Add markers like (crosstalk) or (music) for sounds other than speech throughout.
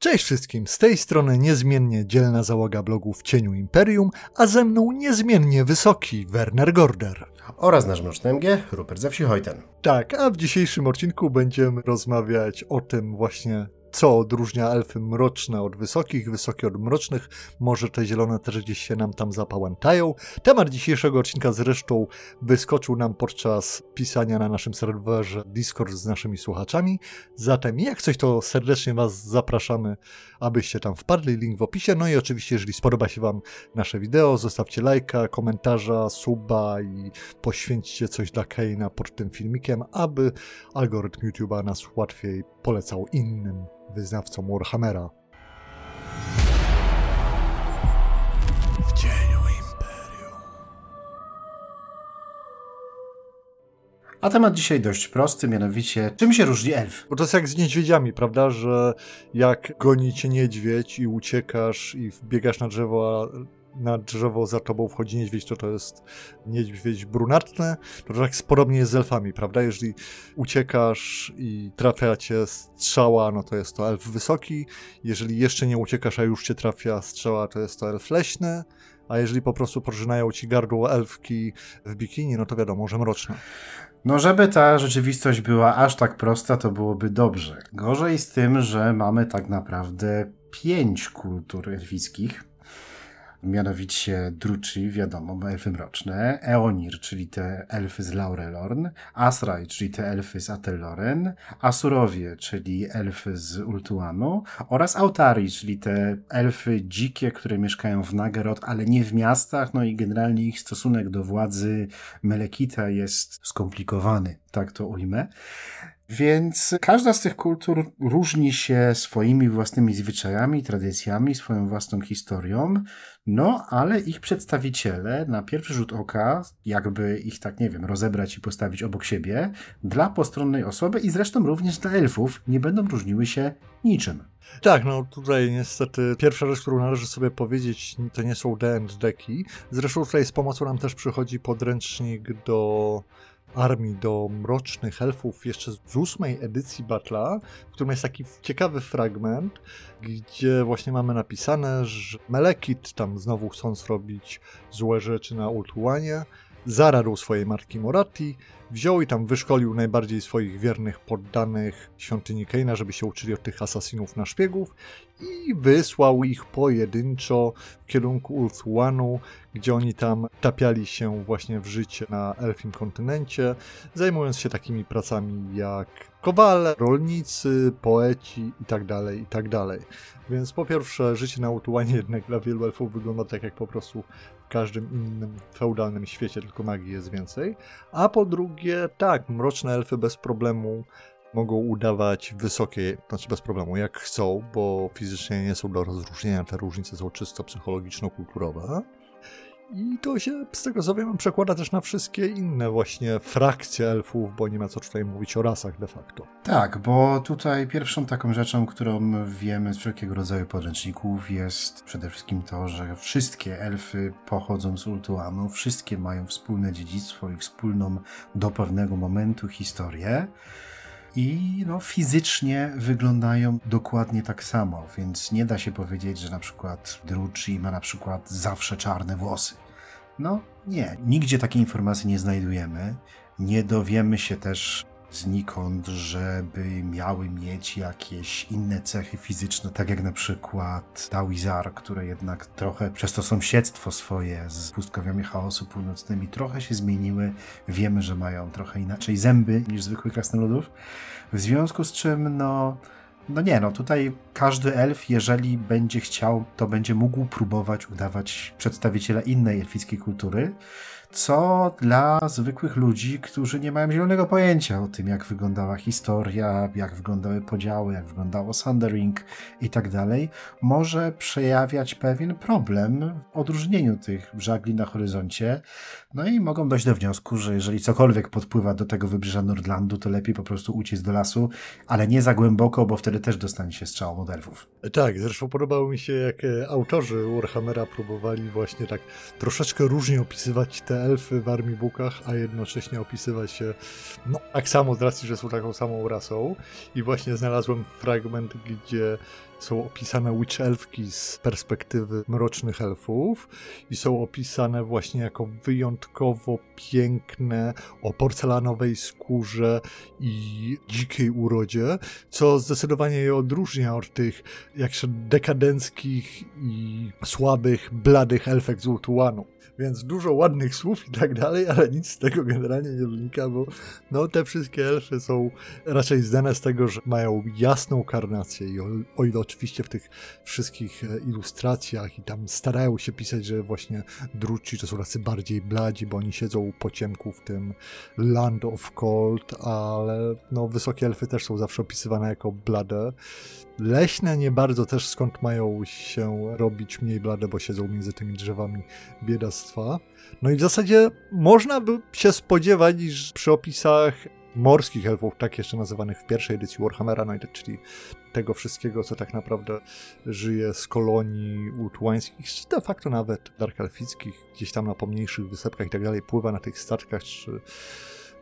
Cześć wszystkim, z tej strony niezmiennie dzielna załoga blogu w cieniu Imperium, a ze mną niezmiennie wysoki Werner Gorder. Oraz nasz mroczny MG, Rupert ze wsi Hojten. Tak, a w dzisiejszym odcinku będziemy rozmawiać o tym właśnie, co odróżnia elfy mroczne od wysokich, wysokie od mrocznych. Może te zielone też gdzieś się nam tam zapałętają. Temat dzisiejszego odcinka zresztą wyskoczył nam podczas pisania na naszym serwerze Discord z naszymi słuchaczami. Zatem jak coś, to serdecznie Was zapraszamy, abyście tam wpadli. Link w opisie. No i oczywiście, jeżeli spodoba się Wam nasze wideo, zostawcie lajka, komentarza, suba i poświęćcie coś dla Keina pod tym filmikiem, aby algorytm YouTube'a nas łatwiej polecał innym wyznawcom Warhammera. W cieniu Imperium. A temat dzisiaj dość prosty, mianowicie czym się różni elf? Bo to jest jak z niedźwiedziami, prawda? Że jak goni cię niedźwiedź i uciekasz i wbiegasz na drzewo, a na drzewo za tobą wchodzi niedźwiedź, to to jest niedźwiedź brunatny, to tak podobnie jest z elfami, prawda? Jeżeli uciekasz i trafia cię strzała, no to jest to elf wysoki, jeżeli jeszcze nie uciekasz, a już cię trafia strzała, to jest to elf leśny, a jeżeli po prostu pożynają ci gardło elfki w bikini, no to wiadomo, że mroczne. No, żeby ta rzeczywistość była aż tak prosta, to byłoby dobrze. Gorzej z tym, że mamy tak naprawdę pięć kultur elfickich mianowicie Druci, wiadomo, elfy mroczne, Eonir, czyli te elfy z Laurelorn, Asraj, czyli te elfy z Atelloren, Asurowie, czyli elfy z Ultuanu oraz Autari, czyli te elfy dzikie, które mieszkają w Nagerot, ale nie w miastach, no i generalnie ich stosunek do władzy Melekita jest skomplikowany, tak to ujmę. Więc każda z tych kultur różni się swoimi własnymi zwyczajami, tradycjami, swoją własną historią, no ale ich przedstawiciele na pierwszy rzut oka, jakby ich tak, nie wiem, rozebrać i postawić obok siebie, dla postronnej osoby i zresztą również dla elfów nie będą różniły się niczym. Tak, no tutaj niestety pierwsza rzecz, którą należy sobie powiedzieć, to nie są D&D-ki. Zresztą tutaj z pomocą nam też przychodzi podręcznik do armii do mrocznych elfów jeszcze z ósmej edycji Battle'a, w którym jest taki ciekawy fragment, gdzie właśnie mamy napisane, że Melekit tam znowu chcąc robić złe rzeczy na Ultuanie, zaradł swojej matki Morati, wziął i tam wyszkolił najbardziej swoich wiernych poddanych świątyni Keina, żeby się uczyli od tych asasinów na szpiegów i wysłał ich pojedynczo w kierunku Ulthuanu, gdzie oni tam tapiali się właśnie w życie na elfim kontynencie, zajmując się takimi pracami jak kowale, rolnicy, poeci itd., tak itd. Tak Więc po pierwsze, życie na Ultuanie jednak dla wielu elfów wygląda tak jak po prostu każdym innym feudalnym świecie, tylko magii jest więcej. A po drugie, tak, mroczne elfy bez problemu mogą udawać wysokie, znaczy bez problemu, jak chcą, bo fizycznie nie są do rozróżnienia, te różnice są czysto psychologiczno-kulturowe. I to się, z tego co wiem, przekłada też na wszystkie inne właśnie frakcje elfów, bo nie ma co tutaj mówić o rasach de facto. Tak, bo tutaj pierwszą taką rzeczą, którą wiemy z wszelkiego rodzaju podręczników jest przede wszystkim to, że wszystkie elfy pochodzą z Ultuanu, wszystkie mają wspólne dziedzictwo i wspólną do pewnego momentu historię i no, fizycznie wyglądają dokładnie tak samo, więc nie da się powiedzieć, że na przykład Drucci ma na przykład zawsze czarne włosy. No nie, nigdzie takiej informacji nie znajdujemy. Nie dowiemy się też znikąd, żeby miały mieć jakieś inne cechy fizyczne, tak jak na przykład Dawizar, które jednak trochę przez to sąsiedztwo swoje z pustkowiami chaosu północnymi trochę się zmieniły. Wiemy, że mają trochę inaczej zęby niż zwykłych krasnoludów. W związku z czym, no, no nie, no tutaj każdy elf, jeżeli będzie chciał, to będzie mógł próbować udawać przedstawiciela innej elfickiej kultury co dla zwykłych ludzi, którzy nie mają zielonego pojęcia o tym, jak wyglądała historia, jak wyglądały podziały, jak wyglądało Sundering i tak dalej, może przejawiać pewien problem w odróżnieniu tych żagli na horyzoncie. No i mogą dojść do wniosku, że jeżeli cokolwiek podpływa do tego wybrzeża Nordlandu, to lepiej po prostu uciec do lasu, ale nie za głęboko, bo wtedy też dostanie się strzał od. Tak, zresztą podobało mi się, jak e, autorzy Warhammera próbowali właśnie tak troszeczkę różnie opisywać te elfy w armii Bukach, a jednocześnie opisywać się no, tak samo z racji, że są taką samą rasą. I właśnie znalazłem fragment, gdzie są opisane witch elfki z perspektywy mrocznych elfów i są opisane właśnie jako wyjątkowo piękne, o porcelanowej skórze i dzikiej urodzie, co zdecydowanie je odróżnia od tych jakże dekadenckich i słabych, bladych elfek z Ultuanu. Więc dużo ładnych słów i tak dalej, ale nic z tego generalnie nie wynika, bo no, te wszystkie elfy są raczej znane z tego, że mają jasną karnację i o, o ile oczywiście w tych wszystkich e, ilustracjach i tam starają się pisać, że właśnie druci to są tacy bardziej bladzi, bo oni siedzą po ciemku w tym Land of Cold, ale no, wysokie elfy też są zawsze opisywane jako blade. Leśne nie bardzo też skąd mają się robić mniej blade, bo siedzą między tymi drzewami biedactwa. No i w zasadzie można by się spodziewać, że przy opisach morskich elfów, tak jeszcze nazywanych w pierwszej edycji Warhammera, no i tak, czyli tego wszystkiego, co tak naprawdę żyje z kolonii ultuańskich, czy de facto nawet dark elfickich, gdzieś tam na pomniejszych wysepkach i tak dalej, pływa na tych statkach, czy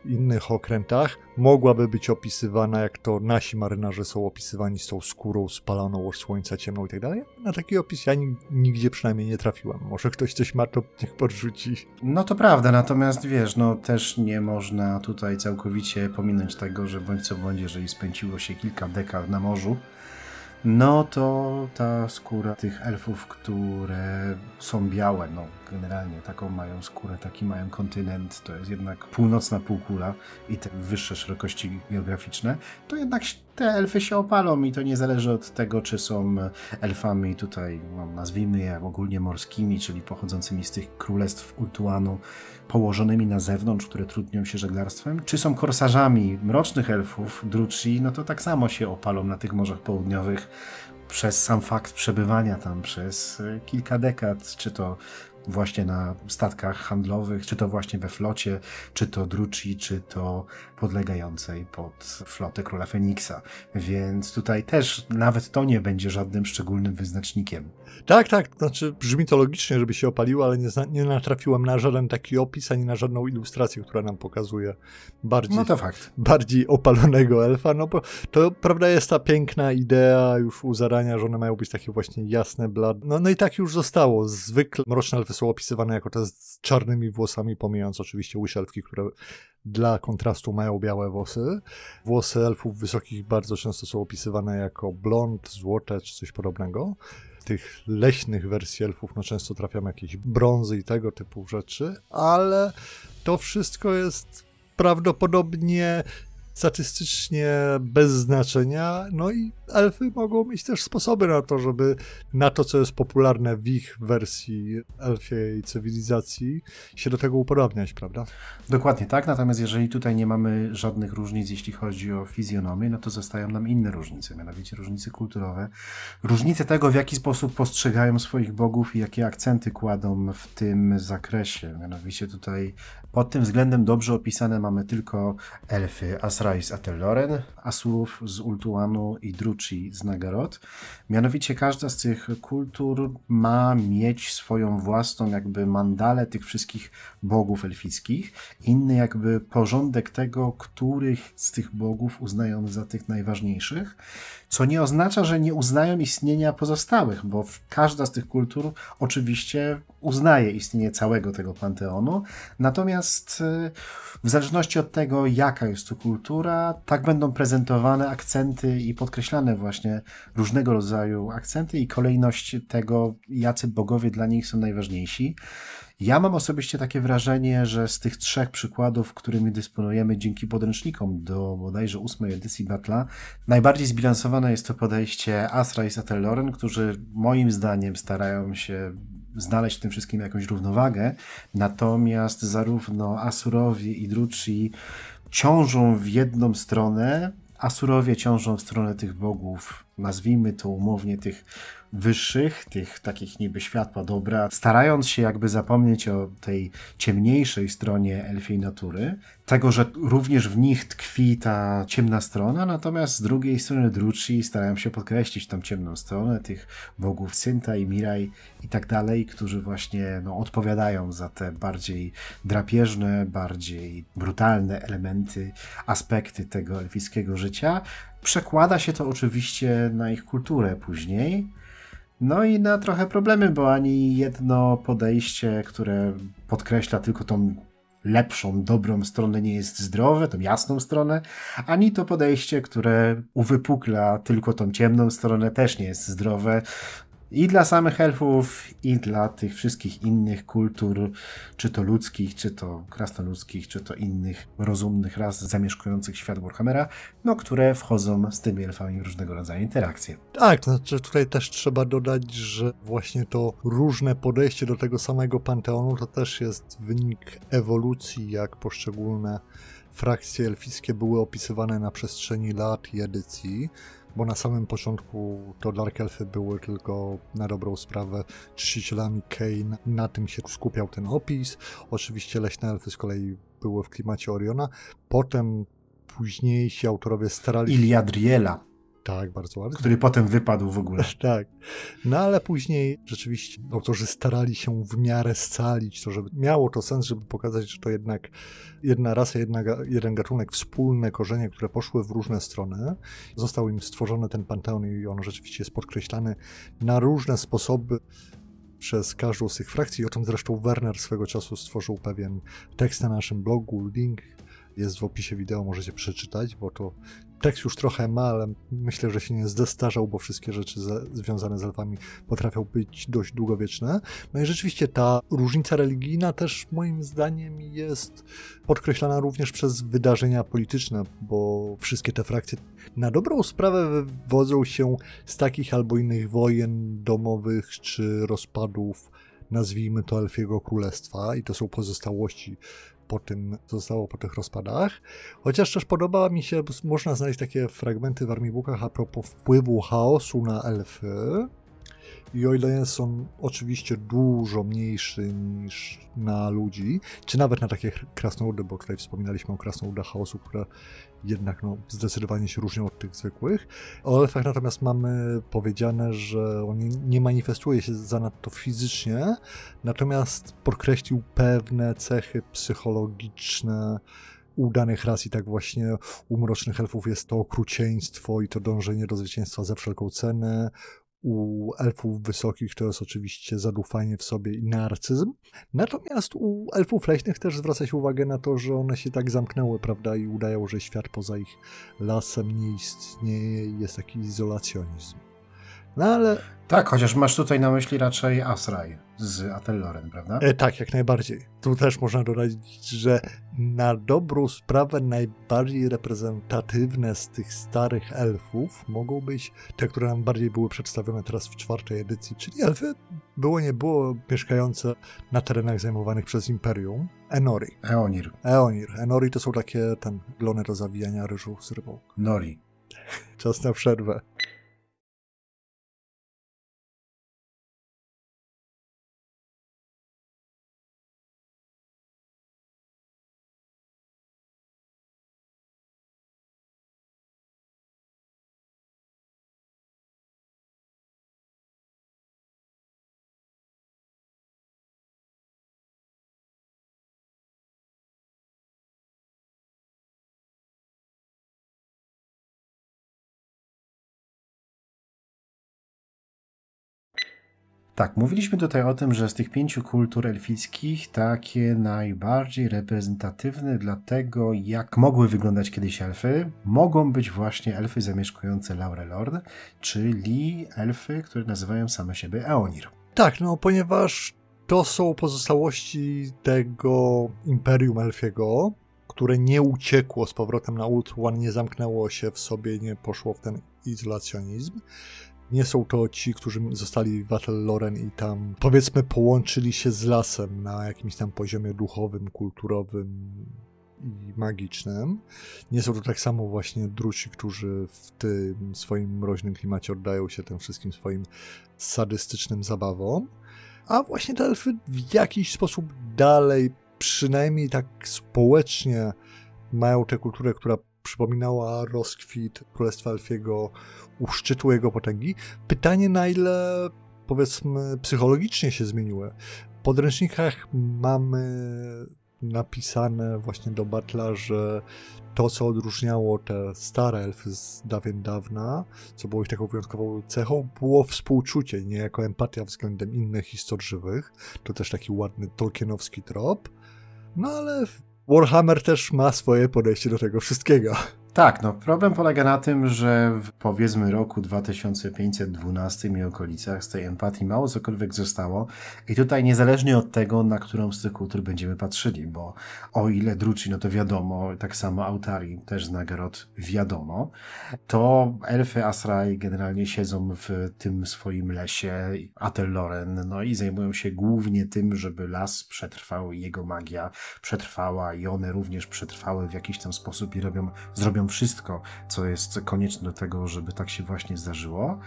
innych okrętach mogłaby być opisywana, jak to nasi marynarze są opisywani z tą skórą spaloną od słońca, ciemną i tak dalej. Na taki opis ja nigdzie przynajmniej nie trafiłem. Może ktoś coś ma, to niech podrzuci. No to prawda, natomiast wiesz, no też nie można tutaj całkowicie pominąć tego, że bądź co bądź, jeżeli spędziło się kilka dekad na morzu, no to ta skóra tych elfów, które są białe, no generalnie taką mają skórę, taki mają kontynent, to jest jednak północna półkula i te wyższe szerokości geograficzne, to jednak te elfy się opalą i to nie zależy od tego, czy są elfami tutaj, no, nazwijmy je ogólnie morskimi, czyli pochodzącymi z tych królestw Ultuanu, położonymi na zewnątrz, które trudnią się żeglarstwem, czy są korsarzami mrocznych elfów, Druci, no to tak samo się opalą na tych morzach południowych przez sam fakt przebywania tam przez kilka dekad, czy to właśnie na statkach handlowych, czy to właśnie we flocie, czy to Druci, czy to podlegającej pod flotę Króla Feniksa. Więc tutaj też nawet to nie będzie żadnym szczególnym wyznacznikiem. Tak, tak, znaczy brzmi to logicznie, żeby się opaliło, ale nie, nie natrafiłem na żaden taki opis, ani na żadną ilustrację, która nam pokazuje bardziej, no to fakt. bardziej opalonego elfa, no bo to prawda jest ta piękna idea już u zarania, że one mają być takie właśnie jasne, blad. No, no i tak już zostało. Zwykle mroczne elfy są opisywane jako te z czarnymi włosami, pomijając oczywiście łysielfki, które dla kontrastu mają białe włosy. Włosy elfów wysokich bardzo często są opisywane jako blond, złote czy coś podobnego. Tych leśnych wersji elfów no często trafiamy jakieś brązy i tego typu rzeczy, ale to wszystko jest prawdopodobnie statystycznie bez znaczenia. No i elfy mogą mieć też sposoby na to, żeby na to, co jest popularne w ich wersji elfiej cywilizacji, się do tego upodobniać, prawda? Dokładnie tak, natomiast jeżeli tutaj nie mamy żadnych różnic, jeśli chodzi o fizjonomię, no to zostają nam inne różnice, mianowicie różnice kulturowe. Różnice tego, w jaki sposób postrzegają swoich bogów i jakie akcenty kładą w tym zakresie. Mianowicie tutaj pod tym względem dobrze opisane mamy tylko elfy Asrais Atelloren, Asurów z Ultuanu i Druci z Nagarot. Mianowicie każda z tych kultur ma mieć swoją własną jakby mandalę tych wszystkich bogów elfickich, inny jakby porządek tego, których z tych bogów uznają za tych najważniejszych co nie oznacza, że nie uznają istnienia pozostałych, bo każda z tych kultur oczywiście uznaje istnienie całego tego panteonu, natomiast y, w zależności od tego, jaka jest to kultura, tak będą prezentowane akcenty i podkreślane właśnie różnego rodzaju akcenty i kolejność tego, jacy bogowie dla nich są najważniejsi. Ja mam osobiście takie wrażenie, że z tych trzech przykładów, którymi dysponujemy dzięki podręcznikom do bodajże ósmej edycji Battle'a, najbardziej zbilansowane jest to podejście Asra i Satelloren, którzy moim zdaniem starają się znaleźć w tym wszystkim jakąś równowagę, natomiast zarówno Asurowie i Druci ciążą w jedną stronę, Asurowie ciążą w stronę tych bogów, nazwijmy to umownie tych wyższych, tych takich niby światła dobra, starając się jakby zapomnieć o tej ciemniejszej stronie elfiej natury, tego, że również w nich tkwi ta ciemna strona, natomiast z drugiej strony Druci starają się podkreślić tą ciemną stronę tych bogów Synta i Miraj i tak dalej, którzy właśnie no, odpowiadają za te bardziej drapieżne, bardziej brutalne elementy, aspekty tego elfickiego życia, Przekłada się to oczywiście na ich kulturę później. No i na trochę problemy, bo ani jedno podejście, które podkreśla tylko tą lepszą, dobrą stronę nie jest zdrowe, tą jasną stronę, ani to podejście, które uwypukla tylko tą ciemną stronę też nie jest zdrowe. I dla samych elfów, i dla tych wszystkich innych kultur, czy to ludzkich, czy to krasnoludzkich, czy to innych rozumnych ras zamieszkujących świat Warhammera, no które wchodzą z tymi elfami w różnego rodzaju interakcje. Tak, to znaczy tutaj też trzeba dodać, że właśnie to różne podejście do tego samego panteonu to też jest wynik ewolucji, jak poszczególne frakcje elfiskie były opisywane na przestrzeni lat i edycji bo na samym początku to Dark Elfy były tylko na dobrą sprawę czcicielami Kane, na tym się skupiał ten opis. Oczywiście Leśne Elfy z kolei były w klimacie Oriona. Potem późniejsi autorowie starali się... Iliadriela. Tak, bardzo ładnie. Który potem wypadł w ogóle. (laughs) tak. No ale później rzeczywiście autorzy starali się w miarę scalić to, żeby miało to sens, żeby pokazać, że to jednak jedna rasa, jedna, jeden gatunek, wspólne korzenie, które poszły w różne strony. Został im stworzony ten panteon i on rzeczywiście jest podkreślany na różne sposoby przez każdą z tych frakcji. O czym zresztą Werner swego czasu stworzył pewien tekst na naszym blogu, link jest w opisie wideo, możecie przeczytać, bo to tekst już trochę ma, ale myślę, że się nie zdestarzał, bo wszystkie rzeczy związane z elfami potrafią być dość długowieczne. No i rzeczywiście ta różnica religijna też moim zdaniem jest podkreślana również przez wydarzenia polityczne, bo wszystkie te frakcje na dobrą sprawę wywodzą się z takich albo innych wojen domowych czy rozpadów nazwijmy to Elfiego Królestwa i to są pozostałości po tym, co zostało po tych rozpadach. Chociaż też podoba mi się, można znaleźć takie fragmenty w Armibookach a propos wpływu chaosu na elfy. I o ile on oczywiście dużo mniejszy niż na ludzi, czy nawet na takie krasnoludy, bo tutaj wspominaliśmy o krasnoludach chaosu, które jednak no, zdecydowanie się różnią od tych zwykłych. O elfach natomiast mamy powiedziane, że on nie manifestuje się zanadto fizycznie, natomiast podkreślił pewne cechy psychologiczne, u danych ras i tak właśnie u mrocznych elfów jest to okrucieństwo i to dążenie do zwycięstwa za wszelką cenę u elfów wysokich to jest oczywiście zadufanie w sobie i narcyzm. Natomiast u elfów leśnych też zwraca się uwagę na to, że one się tak zamknęły, prawda, i udają, że świat poza ich lasem nie istnieje i jest taki izolacjonizm. No ale... Tak, chociaż masz tutaj na myśli raczej Asraj z Atelloren, prawda? E, tak, jak najbardziej. Tu też można dodać, że na dobrą sprawę najbardziej reprezentatywne z tych starych elfów mogą być te, które nam bardziej były przedstawione teraz w czwartej edycji, czyli elfy było nie było mieszkające na terenach zajmowanych przez Imperium. Enori. Eonir. Eonir. Enori to są takie ten glony do zawijania ryżu z rybą. Nori. Czas na przerwę. Tak, mówiliśmy tutaj o tym, że z tych pięciu kultur elfickich takie najbardziej reprezentatywne dla tego, jak mogły wyglądać kiedyś elfy, mogą być właśnie elfy zamieszkujące Laurelord, czyli elfy, które nazywają same siebie Eonir. Tak, no ponieważ to są pozostałości tego imperium elfiego, które nie uciekło z powrotem na Ultron, nie zamknęło się w sobie, nie poszło w ten izolacjonizm. Nie są to ci, którzy zostali w Loren i tam powiedzmy połączyli się z lasem na jakimś tam poziomie duchowym, kulturowym i magicznym. Nie są to tak samo właśnie druci, którzy w tym swoim mroźnym klimacie oddają się tym wszystkim swoim sadystycznym zabawom. A właśnie te elfy w jakiś sposób dalej, przynajmniej tak społecznie, mają tę kulturę, która przypominała rozkwit Królestwa Elfiego u szczytu jego potęgi. Pytanie, na ile powiedzmy psychologicznie się zmieniły. W podręcznikach mamy napisane właśnie do Batla, że to, co odróżniało te stare elfy z dawien dawna, co było ich taką wyjątkową cechą, było współczucie, niejako empatia względem innych histor żywych. To też taki ładny tolkienowski trop. No ale Warhammer też ma swoje podejście do tego wszystkiego. Tak, no problem polega na tym, że w powiedzmy roku 2512 i okolicach z tej empatii mało cokolwiek zostało i tutaj niezależnie od tego, na którą z tych kultur będziemy patrzyli, bo o ile Druci, no to wiadomo, tak samo Autari też z Nagarot wiadomo, to elfy Asraj generalnie siedzą w tym swoim lesie Atelloren, no i zajmują się głównie tym, żeby las przetrwał i jego magia przetrwała i one również przetrwały w jakiś tam sposób i robią, zrobią wszystko, co jest konieczne do tego, żeby tak się właśnie zdarzyło.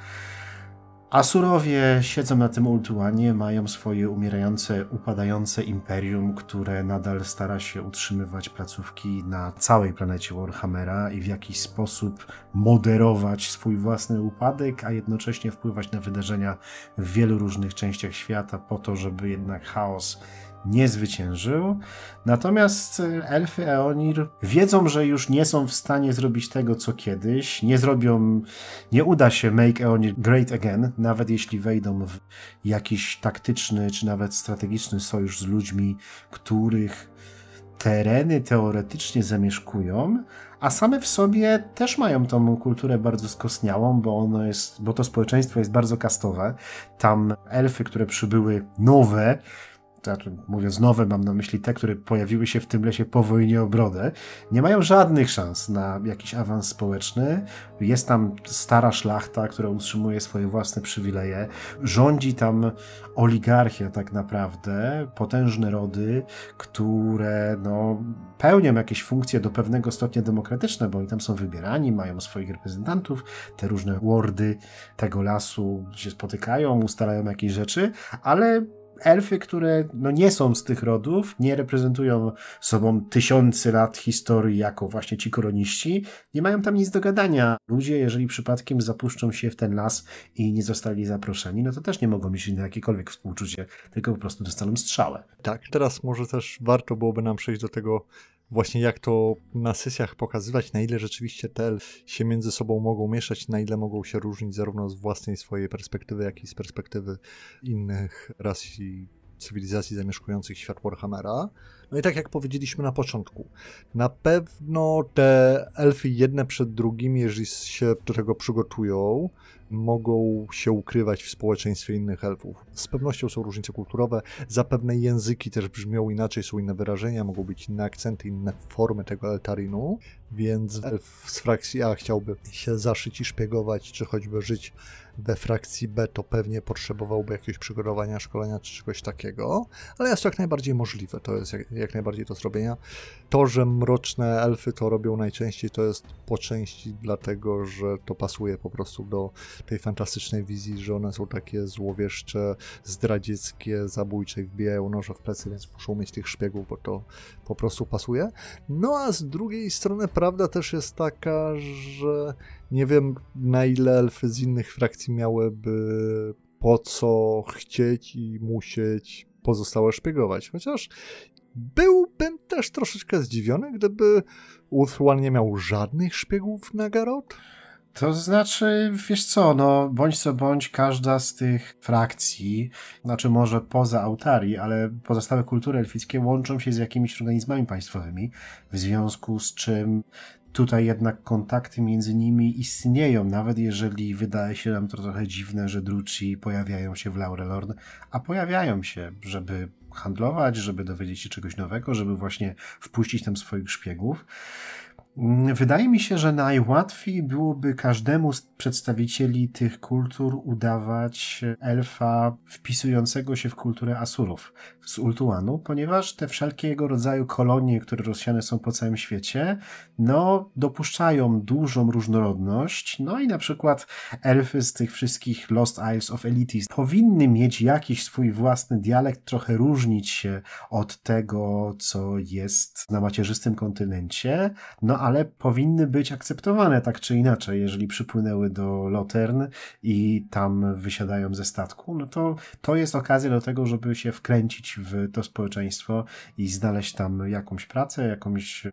Asurowie siedzą na tym Ultuanie, mają swoje umierające, upadające imperium, które nadal stara się utrzymywać placówki na całej planecie Warhammera i w jakiś sposób moderować swój własny upadek, a jednocześnie wpływać na wydarzenia w wielu różnych częściach świata po to, żeby jednak chaos nie zwyciężył. Natomiast e, elfy Eonir wiedzą, że już nie są w stanie zrobić tego, co kiedyś. Nie zrobią, nie uda się make Eonir great again, nawet jeśli wejdą w jakiś taktyczny czy nawet strategiczny sojusz z ludźmi, których tereny teoretycznie zamieszkują, a same w sobie też mają tą kulturę bardzo skostniałą, bo ono jest, bo to społeczeństwo jest bardzo kastowe. Tam elfy, które przybyły nowe, znaczy, mówiąc nowe, mam na myśli te, które pojawiły się w tym lesie po wojnie o brodę, nie mają żadnych szans na jakiś awans społeczny. Jest tam stara szlachta, która utrzymuje swoje własne przywileje. Rządzi tam oligarchia tak naprawdę, potężne rody, które no, pełnią jakieś funkcje do pewnego stopnia demokratyczne, bo oni tam są wybierani, mają swoich reprezentantów, te różne wardy tego lasu się spotykają, ustalają jakieś rzeczy, ale elfy, które no nie są z tych rodów, nie reprezentują sobą tysiące lat historii jako właśnie ci koroniści, nie mają tam nic do gadania. Ludzie, jeżeli przypadkiem zapuszczą się w ten las i nie zostali zaproszeni, no to też nie mogą mieć na jakiekolwiek współczucie, tylko po prostu dostaną strzałę. Tak, teraz może też warto byłoby nam przejść do tego właśnie jak to na sesjach pokazywać, na ile rzeczywiście te się między sobą mogą mieszać, na ile mogą się różnić zarówno z własnej swojej perspektywy, jak i z perspektywy innych ras i cywilizacji zamieszkujących świat Warhammera. No i tak jak powiedzieliśmy na początku, na pewno te elfy jedne przed drugimi, jeżeli się do tego przygotują, mogą się ukrywać w społeczeństwie innych elfów. Z pewnością są różnice kulturowe, zapewne języki też brzmią inaczej, są inne wyrażenia, mogą być inne akcenty, inne formy tego eltarinu, więc elf z frakcji A chciałby się zaszyć i szpiegować, czy choćby żyć we frakcji B, to pewnie potrzebowałby jakiegoś przygotowania, szkolenia czy czegoś takiego, ale jest to jak najbardziej możliwe, to jest jak, jak najbardziej do zrobienia. To, że mroczne elfy to robią najczęściej, to jest po części dlatego, że to pasuje po prostu do tej fantastycznej wizji, że one są takie złowieszcze, zdradzieckie, zabójcze, wbijają noże w plecy, więc muszą mieć tych szpiegów, bo to po prostu pasuje. No a z drugiej strony prawda też jest taka, że nie wiem na ile elfy z innych frakcji miałyby po co chcieć i musieć pozostałe szpiegować. Chociaż byłbym też troszeczkę zdziwiony, gdyby Ulthuan nie miał żadnych szpiegów na Garot. To znaczy, wiesz co, no bądź co bądź, każda z tych frakcji, znaczy może poza autari, ale pozostałe kultury elfickie łączą się z jakimiś organizmami państwowymi, w związku z czym tutaj jednak kontakty między nimi istnieją, nawet jeżeli wydaje się nam to trochę dziwne, że Druci pojawiają się w Laurelorn, a pojawiają się, żeby handlować, żeby dowiedzieć się czegoś nowego, żeby właśnie wpuścić tam swoich szpiegów. Wydaje mi się, że najłatwiej byłoby każdemu z przedstawicieli tych kultur udawać elfa wpisującego się w kulturę Asurów z Ultuanu, ponieważ te wszelkiego rodzaju kolonie, które rozsiane są po całym świecie, no, dopuszczają dużą różnorodność. No i na przykład elfy z tych wszystkich Lost Isles of Elitis powinny mieć jakiś swój własny dialekt, trochę różnić się od tego, co jest na macierzystym kontynencie, no ale ale powinny być akceptowane tak czy inaczej. Jeżeli przypłynęły do Lotern i tam wysiadają ze statku, no to to jest okazja do tego, żeby się wkręcić w to społeczeństwo i znaleźć tam jakąś pracę, jakąś,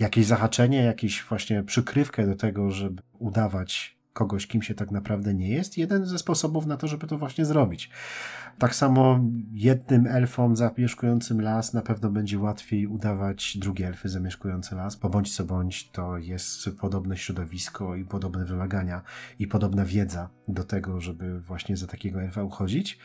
jakieś zahaczenie, jakąś właśnie przykrywkę do tego, żeby udawać kogoś, kim się tak naprawdę nie jest. Jeden ze sposobów na to, żeby to właśnie zrobić. Tak samo jednym elfom zamieszkującym las na pewno będzie łatwiej udawać drugie elfy zamieszkujące las, bo bądź co bądź to jest podobne środowisko i podobne wymagania i podobna wiedza do tego, żeby właśnie za takiego elfa uchodzić.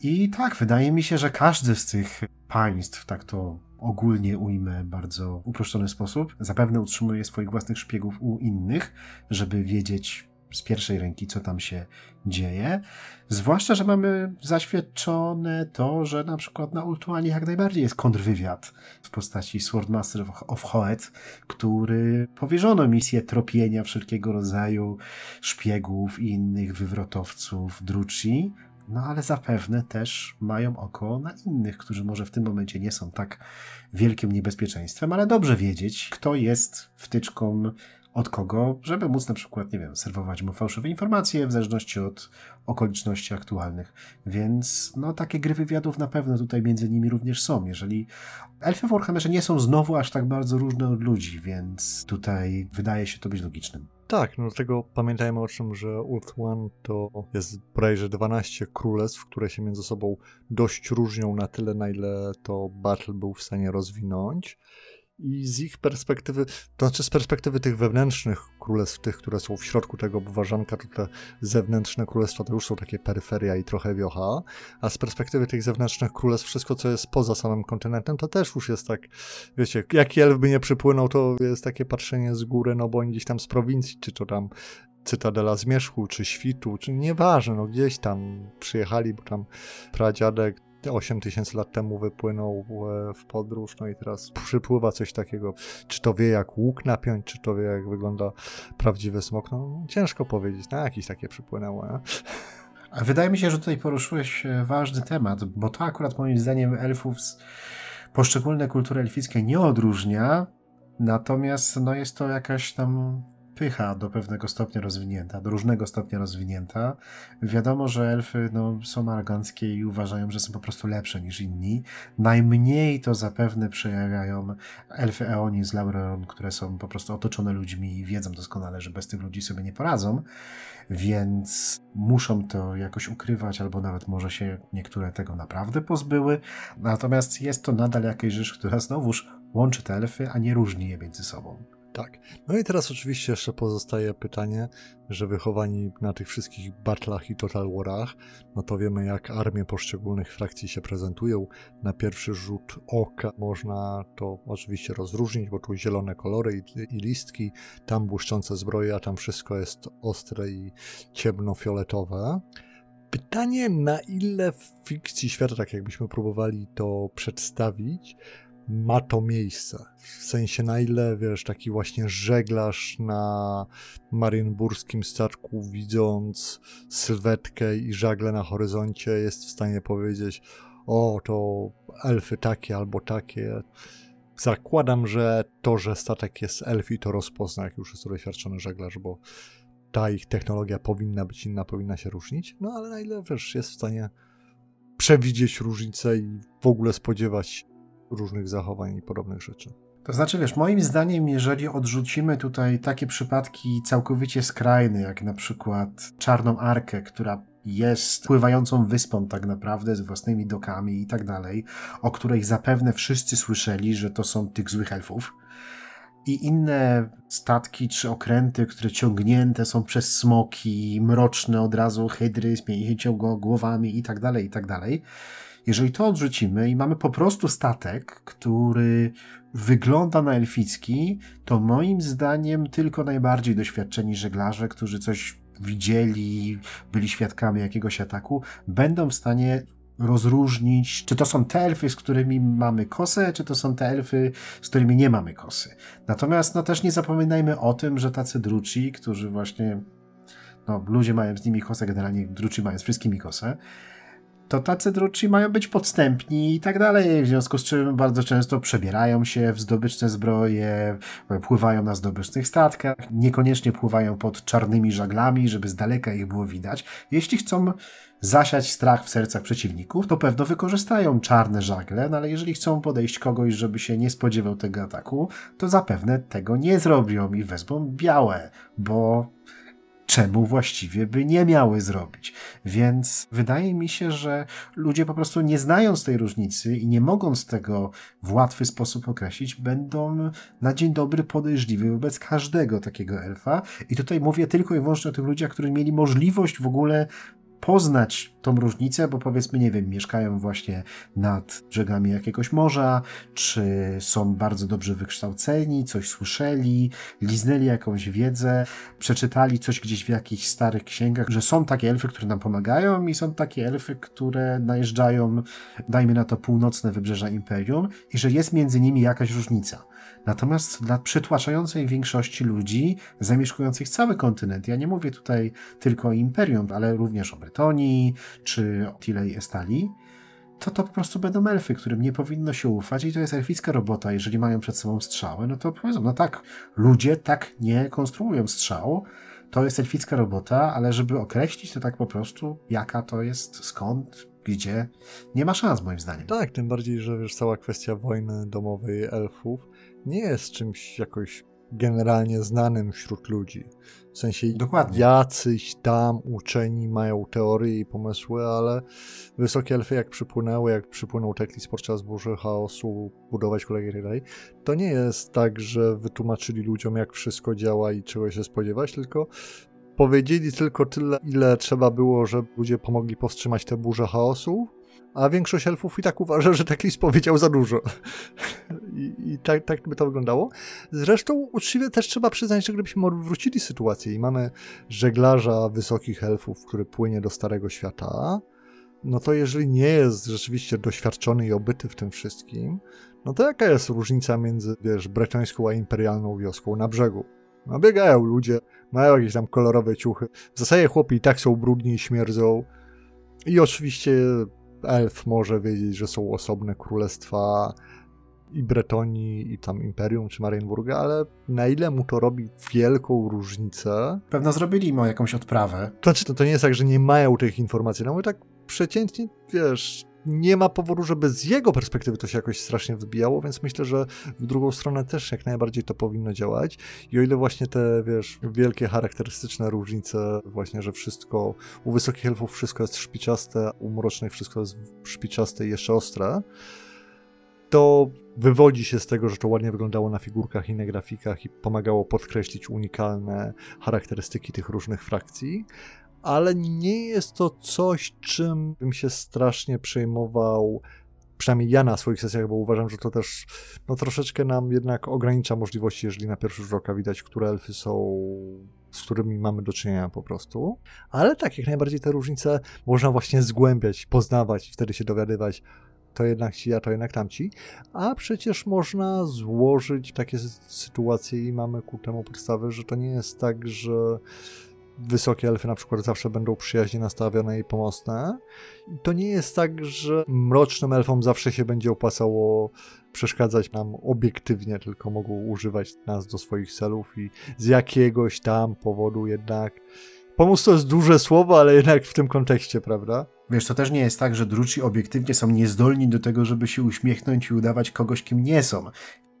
I tak, wydaje mi się, że każdy z tych państw, tak to ogólnie ujmę bardzo uproszczony sposób, zapewne utrzymuje swoich własnych szpiegów u innych, żeby wiedzieć z pierwszej ręki, co tam się dzieje. Zwłaszcza, że mamy zaświadczone to, że na przykład na Ultuanie jak najbardziej jest kontrwywiad w postaci Swordmaster of Hoet, który powierzono misję tropienia wszelkiego rodzaju szpiegów i innych wywrotowców Druci, no ale zapewne też mają oko na innych, którzy może w tym momencie nie są tak wielkim niebezpieczeństwem, ale dobrze wiedzieć, kto jest wtyczką od kogo, żeby móc na przykład, nie wiem, serwować mu fałszywe informacje w zależności od okoliczności aktualnych. Więc no takie gry wywiadów na pewno tutaj między nimi również są. Jeżeli elfy w Warhammerze nie są znowu aż tak bardzo różne od ludzi, więc tutaj wydaje się to być logicznym. Tak, no dlatego pamiętajmy o tym, że Ult One to jest bodajże 12 królestw, które się między sobą dość różnią na tyle, na ile to Battle był w stanie rozwinąć i z ich perspektywy, to znaczy z perspektywy tych wewnętrznych królestw, tych, które są w środku tego obważanka, to te zewnętrzne królestwa to już są takie peryferia i trochę wiocha, a z perspektywy tych zewnętrznych królestw wszystko, co jest poza samym kontynentem, to też już jest tak, wiecie, jaki elf by nie przypłynął, to jest takie patrzenie z góry, no bo oni gdzieś tam z prowincji, czy to tam Cytadela Zmierzchu, czy Świtu, czy nieważne, no gdzieś tam przyjechali, bo tam pradziadek 8 tysięcy lat temu wypłynął w podróż, no i teraz przypływa coś takiego. Czy to wie, jak łuk napiąć, czy to wie, jak wygląda prawdziwy smok? No ciężko powiedzieć, na jakieś takie przypłynęło. Nie? Wydaje mi się, że tutaj poruszyłeś e, ważny temat, bo to akurat moim zdaniem elfów z poszczególne kultury elfickie nie odróżnia, natomiast no jest to jakaś tam pycha do pewnego stopnia rozwinięta, do różnego stopnia rozwinięta. Wiadomo, że elfy no, są aroganckie i uważają, że są po prostu lepsze niż inni. Najmniej to zapewne przejawiają elfy Eoni z Laureon, które są po prostu otoczone ludźmi i wiedzą doskonale, że bez tych ludzi sobie nie poradzą, więc muszą to jakoś ukrywać, albo nawet może się niektóre tego naprawdę pozbyły. Natomiast jest to nadal jakaś rzecz, która znowuż łączy te elfy, a nie różni je między sobą. Tak. No i teraz oczywiście jeszcze pozostaje pytanie, że wychowani na tych wszystkich batlach i total warach, no to wiemy jak armie poszczególnych frakcji się prezentują. Na pierwszy rzut oka można to oczywiście rozróżnić, bo tu zielone kolory i, i listki, tam błyszczące zbroje, a tam wszystko jest ostre i ciemnofioletowe. Pytanie, na ile w fikcji świata, tak jakbyśmy próbowali to przedstawić, ma to miejsce. W sensie na ile, wiesz, taki właśnie żeglarz na marienburskim statku widząc sylwetkę i żagle na horyzoncie jest w stanie powiedzieć o, to elfy takie albo takie. Zakładam, że to, że statek jest elfi, to rozpozna, jak już jest doświadczony żeglarz, bo ta ich technologia powinna być inna, powinna się różnić. No ale na ile, wiesz, jest w stanie przewidzieć różnice i w ogóle spodziewać różnych zachowań i podobnych rzeczy. To znaczy, wiesz, moim zdaniem, jeżeli odrzucimy tutaj takie przypadki całkowicie skrajne, jak na przykład Czarną Arkę, która jest pływającą wyspą tak naprawdę, z własnymi dokami i tak dalej, o której zapewne wszyscy słyszeli, że to są tych złych elfów, i inne statki czy okręty, które ciągnięte są przez smoki, mroczne od razu hydry z głowami i tak dalej, i tak dalej, jeżeli to odrzucimy i mamy po prostu statek, który wygląda na elficki, to moim zdaniem tylko najbardziej doświadczeni żeglarze, którzy coś widzieli, byli świadkami jakiegoś ataku, będą w stanie rozróżnić, czy to są te elfy, z którymi mamy kosę, czy to są te elfy, z którymi nie mamy kosy. Natomiast no też nie zapominajmy o tym, że tacy druci, którzy właśnie, no ludzie mają z nimi kosę, generalnie druci mają z wszystkimi kosę, to tacy druci mają być podstępni i tak dalej, w związku z czym bardzo często przebierają się w zdobyczne zbroje, pływają na zdobycznych statkach, niekoniecznie pływają pod czarnymi żaglami, żeby z daleka ich było widać. Jeśli chcą zasiać strach w sercach przeciwników, to pewno wykorzystają czarne żagle, no ale jeżeli chcą podejść kogoś, żeby się nie spodziewał tego ataku, to zapewne tego nie zrobią i wezmą białe, bo czemu właściwie by nie miały zrobić. Więc wydaje mi się, że ludzie po prostu nie znając tej różnicy i nie mogąc tego w łatwy sposób określić, będą na dzień dobry podejrzliwi wobec każdego takiego elfa. I tutaj mówię tylko i wyłącznie o tych ludziach, którzy mieli możliwość w ogóle poznać tą różnicę, bo powiedzmy, nie wiem, mieszkają właśnie nad brzegami jakiegoś morza, czy są bardzo dobrze wykształceni, coś słyszeli, liznęli jakąś wiedzę, przeczytali coś gdzieś w jakichś starych księgach, że są takie elfy, które nam pomagają i są takie elfy, które najeżdżają, dajmy na to, północne wybrzeża Imperium i że jest między nimi jakaś różnica. Natomiast dla przytłaczającej większości ludzi zamieszkujących cały kontynent, ja nie mówię tutaj tylko o Imperium, ale również o Bretonii czy o Tilei Estali, to to po prostu będą elfy, którym nie powinno się ufać i to jest elficka robota. Jeżeli mają przed sobą strzały, no to powiedzą, no tak, ludzie tak nie konstruują strzał, to jest elficka robota, ale żeby określić to tak po prostu, jaka to jest, skąd, gdzie, nie ma szans moim zdaniem. Tak, tym bardziej, że wiesz, cała kwestia wojny domowej elfów nie jest czymś jakoś generalnie znanym wśród ludzi. W sensie Dokładnie. jacyś tam uczeni mają teorie i pomysły, ale wysokie elfy jak przypłynęły, jak przypłynął Teklis podczas burzy chaosu, budować kolegę i tak dalej, to nie jest tak, że wytłumaczyli ludziom jak wszystko działa i czego się spodziewać, tylko powiedzieli tylko tyle, ile trzeba było, żeby ludzie pomogli powstrzymać tę burzę chaosu, a większość elfów i tak uważa, że Teklis powiedział za dużo. I, i tak, tak by to wyglądało. Zresztą uczciwie też trzeba przyznać, że gdybyśmy wrócili sytuację i mamy żeglarza wysokich elfów, który płynie do Starego Świata, no to jeżeli nie jest rzeczywiście doświadczony i obyty w tym wszystkim, no to jaka jest różnica między, wiesz, bretońską a imperialną wioską na brzegu? No biegają ludzie, mają jakieś tam kolorowe ciuchy. W zasadzie chłopi i tak są brudni i śmierdzą. I oczywiście elf może wiedzieć, że są osobne królestwa i Bretonii, i tam Imperium, czy Marienburga, ale na ile mu to robi wielką różnicę... Pewno zrobili mu jakąś odprawę. To, znaczy, to, to nie jest tak, że nie mają tych informacji, no bo tak przeciętnie, wiesz, nie ma powodu, żeby z jego perspektywy to się jakoś strasznie wybijało, więc myślę, że w drugą stronę też jak najbardziej to powinno działać. I o ile właśnie te, wiesz, wielkie charakterystyczne różnice, właśnie, że wszystko u wysokich elfów wszystko jest szpiczaste, u mrocznych wszystko jest szpiczaste i jeszcze ostre, to wywodzi się z tego, że to ładnie wyglądało na figurkach i na grafikach i pomagało podkreślić unikalne charakterystyki tych różnych frakcji, ale nie jest to coś, czym bym się strasznie przejmował. Przynajmniej ja na swoich sesjach, bo uważam, że to też no, troszeczkę nam jednak ogranicza możliwości, jeżeli na pierwszy rzut oka widać, które elfy są z którymi mamy do czynienia po prostu. Ale tak, jak najbardziej te różnice można właśnie zgłębiać, poznawać, wtedy się dowiadywać, to jednak ci, a to jednak tamci. A przecież można złożyć takie sytuacje i mamy ku temu podstawy, że to nie jest tak, że wysokie elfy na przykład zawsze będą przyjaźnie nastawione i pomocne. To nie jest tak, że mrocznym elfom zawsze się będzie opłacało przeszkadzać nam obiektywnie, tylko mogą używać nas do swoich celów i z jakiegoś tam powodu jednak. Pomóc to jest duże słowo, ale jednak w tym kontekście, prawda? Wiesz, to też nie jest tak, że druci obiektywnie są niezdolni do tego, żeby się uśmiechnąć i udawać kogoś, kim nie są.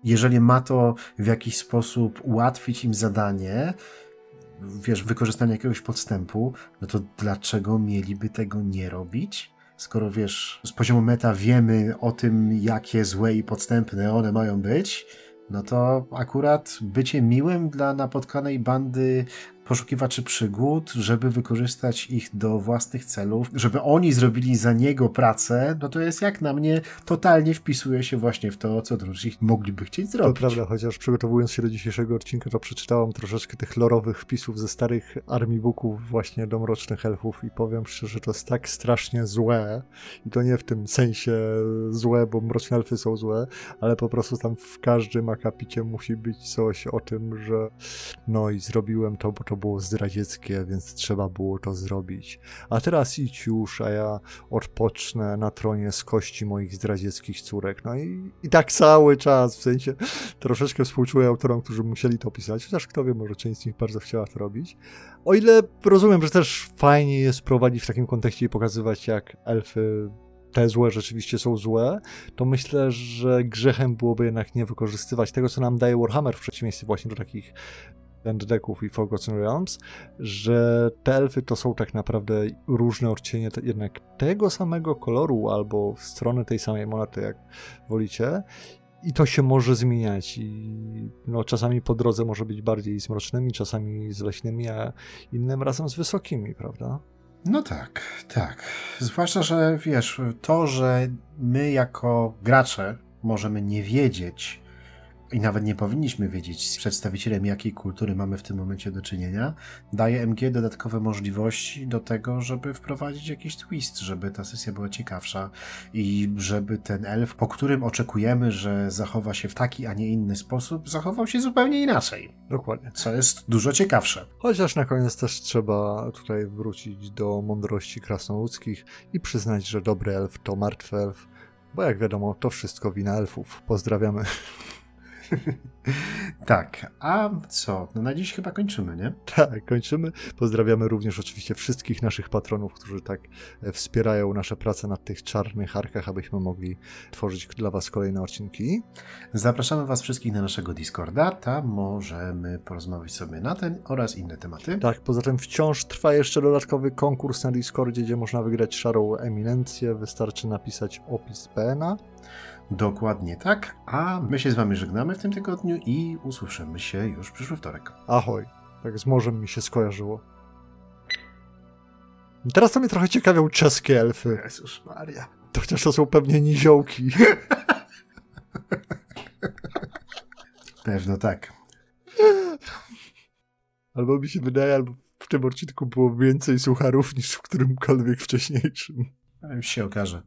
Jeżeli ma to w jakiś sposób ułatwić im zadanie, wiesz, wykorzystania jakiegoś podstępu, no to dlaczego mieliby tego nie robić? Skoro wiesz, z poziomu meta wiemy o tym, jakie złe i podstępne one mają być, no to akurat bycie miłym dla napotkanej bandy poszukiwaczy przygód, żeby wykorzystać ich do własnych celów, żeby oni zrobili za niego pracę, no to jest jak na mnie totalnie wpisuje się właśnie w to, co drudzy mogliby chcieć zrobić. To prawda, chociaż przygotowując się do dzisiejszego odcinka, to przeczytałam troszeczkę tych lorowych wpisów ze starych armii booków właśnie do Mrocznych Elfów i powiem szczerze, że to jest tak strasznie złe i to nie w tym sensie złe, bo Mroczne Elfy są złe, ale po prostu tam w każdym akapicie musi być coś o tym, że no i zrobiłem to, bo to to było zdradzieckie, więc trzeba było to zrobić. A teraz idź już, a ja odpocznę na tronie z kości moich zdradzieckich córek. No i, i tak cały czas, w sensie troszeczkę współczuję autorom, którzy musieli to pisać, chociaż kto wie, może część z nich bardzo chciała to robić. O ile rozumiem, że też fajnie jest prowadzić w takim kontekście i pokazywać, jak elfy te złe rzeczywiście są złe, to myślę, że grzechem byłoby jednak nie wykorzystywać tego, co nam daje Warhammer w przeciwieństwie właśnie do takich End Decków i Forgotten Realms, że te elfy to są tak naprawdę różne odcienie te, jednak tego samego koloru albo w stronę tej samej monety, jak wolicie. I to się może zmieniać i no, czasami po drodze może być bardziej z mrocznymi, czasami z leśnymi, a innym razem z wysokimi, prawda? No tak, tak. Zwłaszcza, że wiesz, to, że my jako gracze możemy nie wiedzieć i nawet nie powinniśmy wiedzieć z przedstawicielem jakiej kultury mamy w tym momencie do czynienia, daje MG dodatkowe możliwości do tego, żeby wprowadzić jakiś twist, żeby ta sesja była ciekawsza i żeby ten elf, po którym oczekujemy, że zachowa się w taki, a nie inny sposób, zachował się zupełnie inaczej. Dokładnie. Co jest dużo ciekawsze. Chociaż na koniec też trzeba tutaj wrócić do mądrości krasnoludzkich i przyznać, że dobry elf to martwy elf, bo jak wiadomo, to wszystko wina elfów. Pozdrawiamy. (laughs) tak, a co? No na dziś chyba kończymy, nie? Tak, kończymy. Pozdrawiamy również oczywiście wszystkich naszych patronów, którzy tak e, wspierają nasze prace na tych czarnych arkach, abyśmy mogli tworzyć dla Was kolejne odcinki. Zapraszamy Was wszystkich na naszego Discorda. Tam możemy porozmawiać sobie na ten oraz inne tematy. Tak, poza tym wciąż trwa jeszcze dodatkowy konkurs na Discordzie, gdzie można wygrać szarą eminencję. Wystarczy napisać opis PNA. Dokładnie tak, a my się z wami żegnamy w tym tygodniu i usłyszymy się już przyszły wtorek. Ahoj, tak z morzem mi się skojarzyło. Teraz to mnie trochę ciekawią czeskie elfy. Jezus Maria. To chociaż to są pewnie niziołki. (laughs) Pewno tak. Albo mi się wydaje, albo w tym odcinku było więcej sucharów niż w którymkolwiek wcześniejszym. Już się okaże.